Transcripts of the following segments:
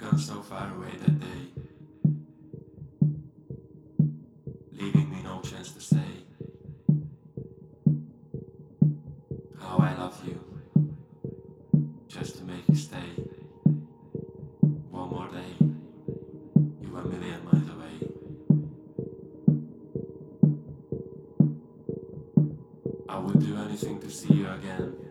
You've gone so far away that day, leaving me no chance to say how I love you, just to make you stay. One more day, you were a million miles away. I would do anything to see you again.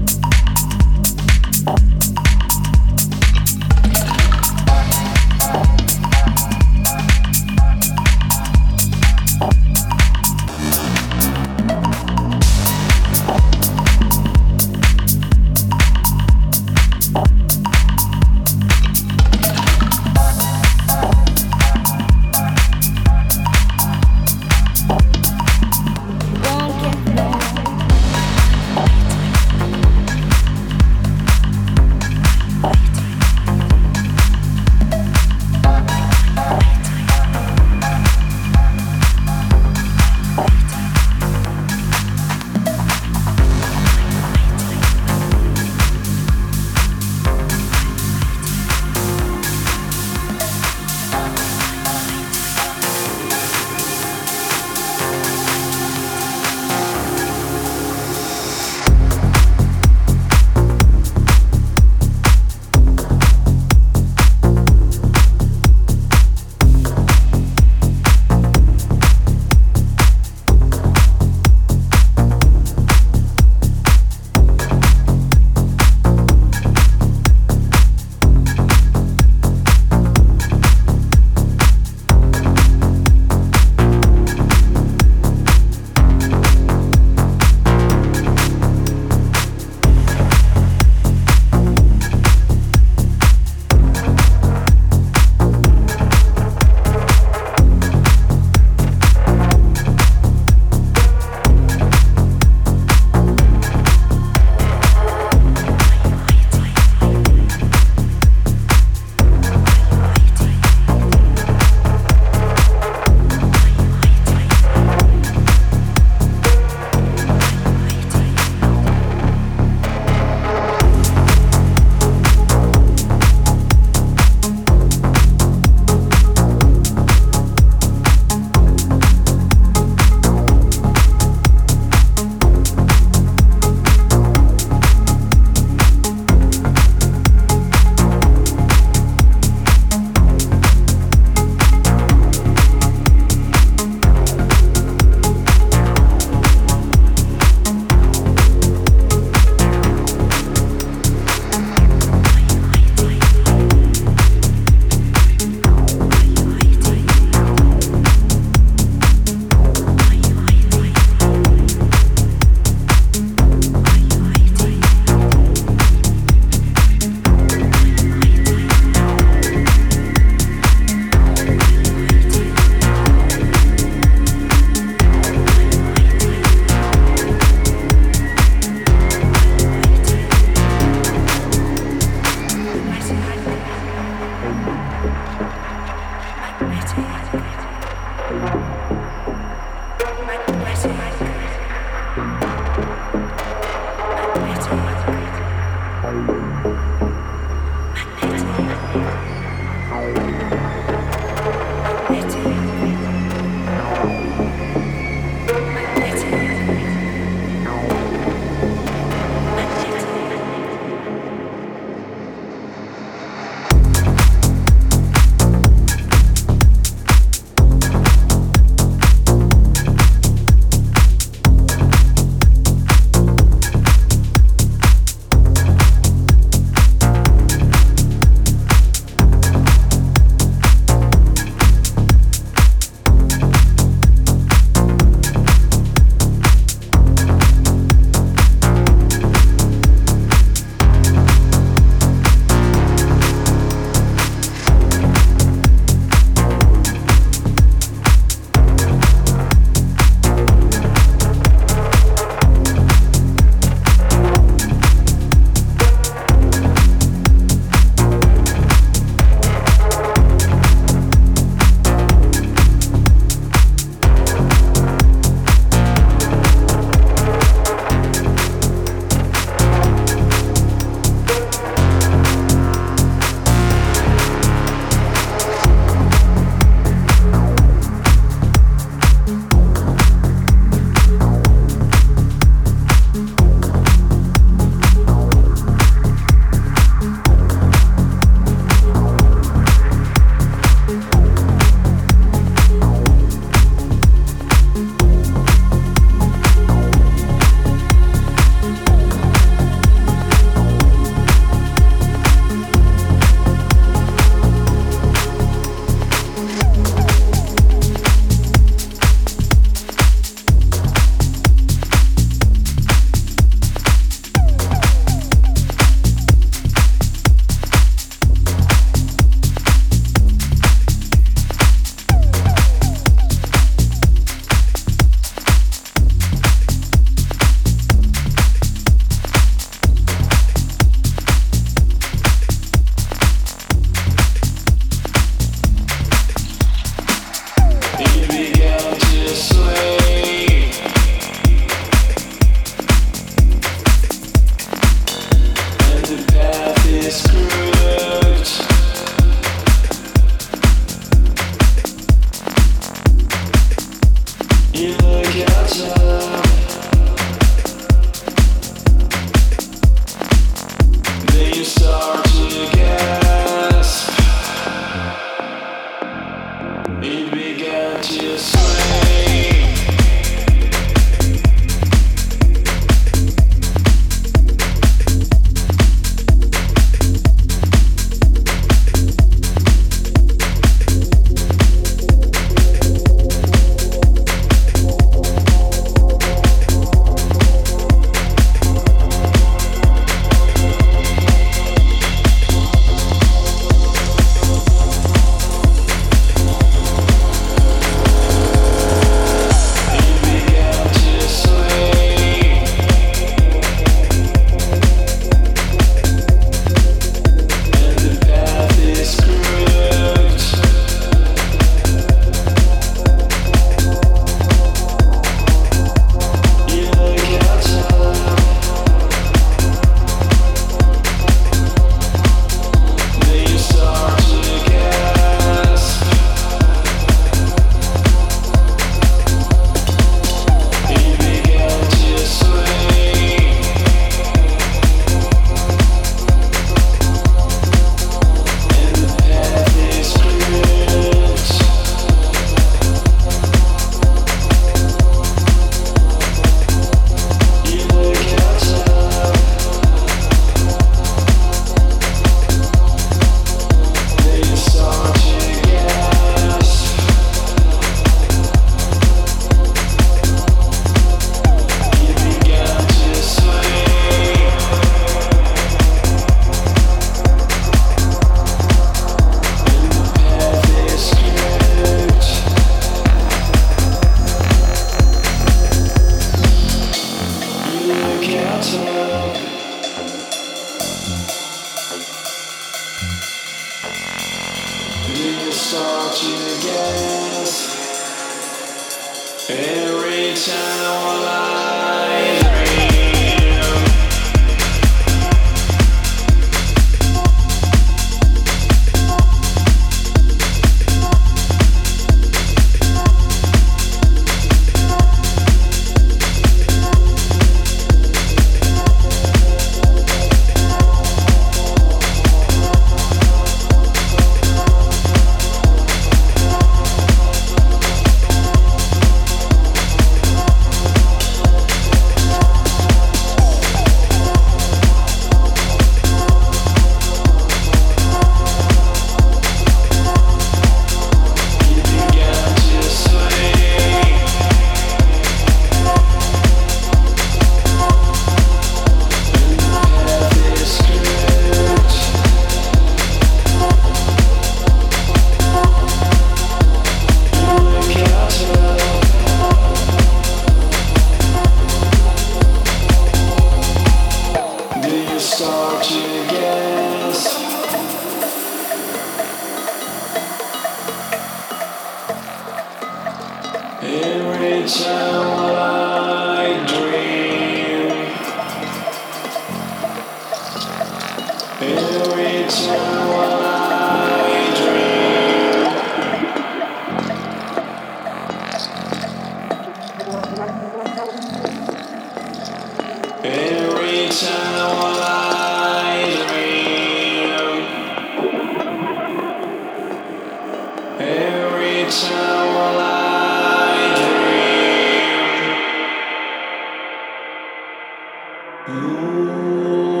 Ooh.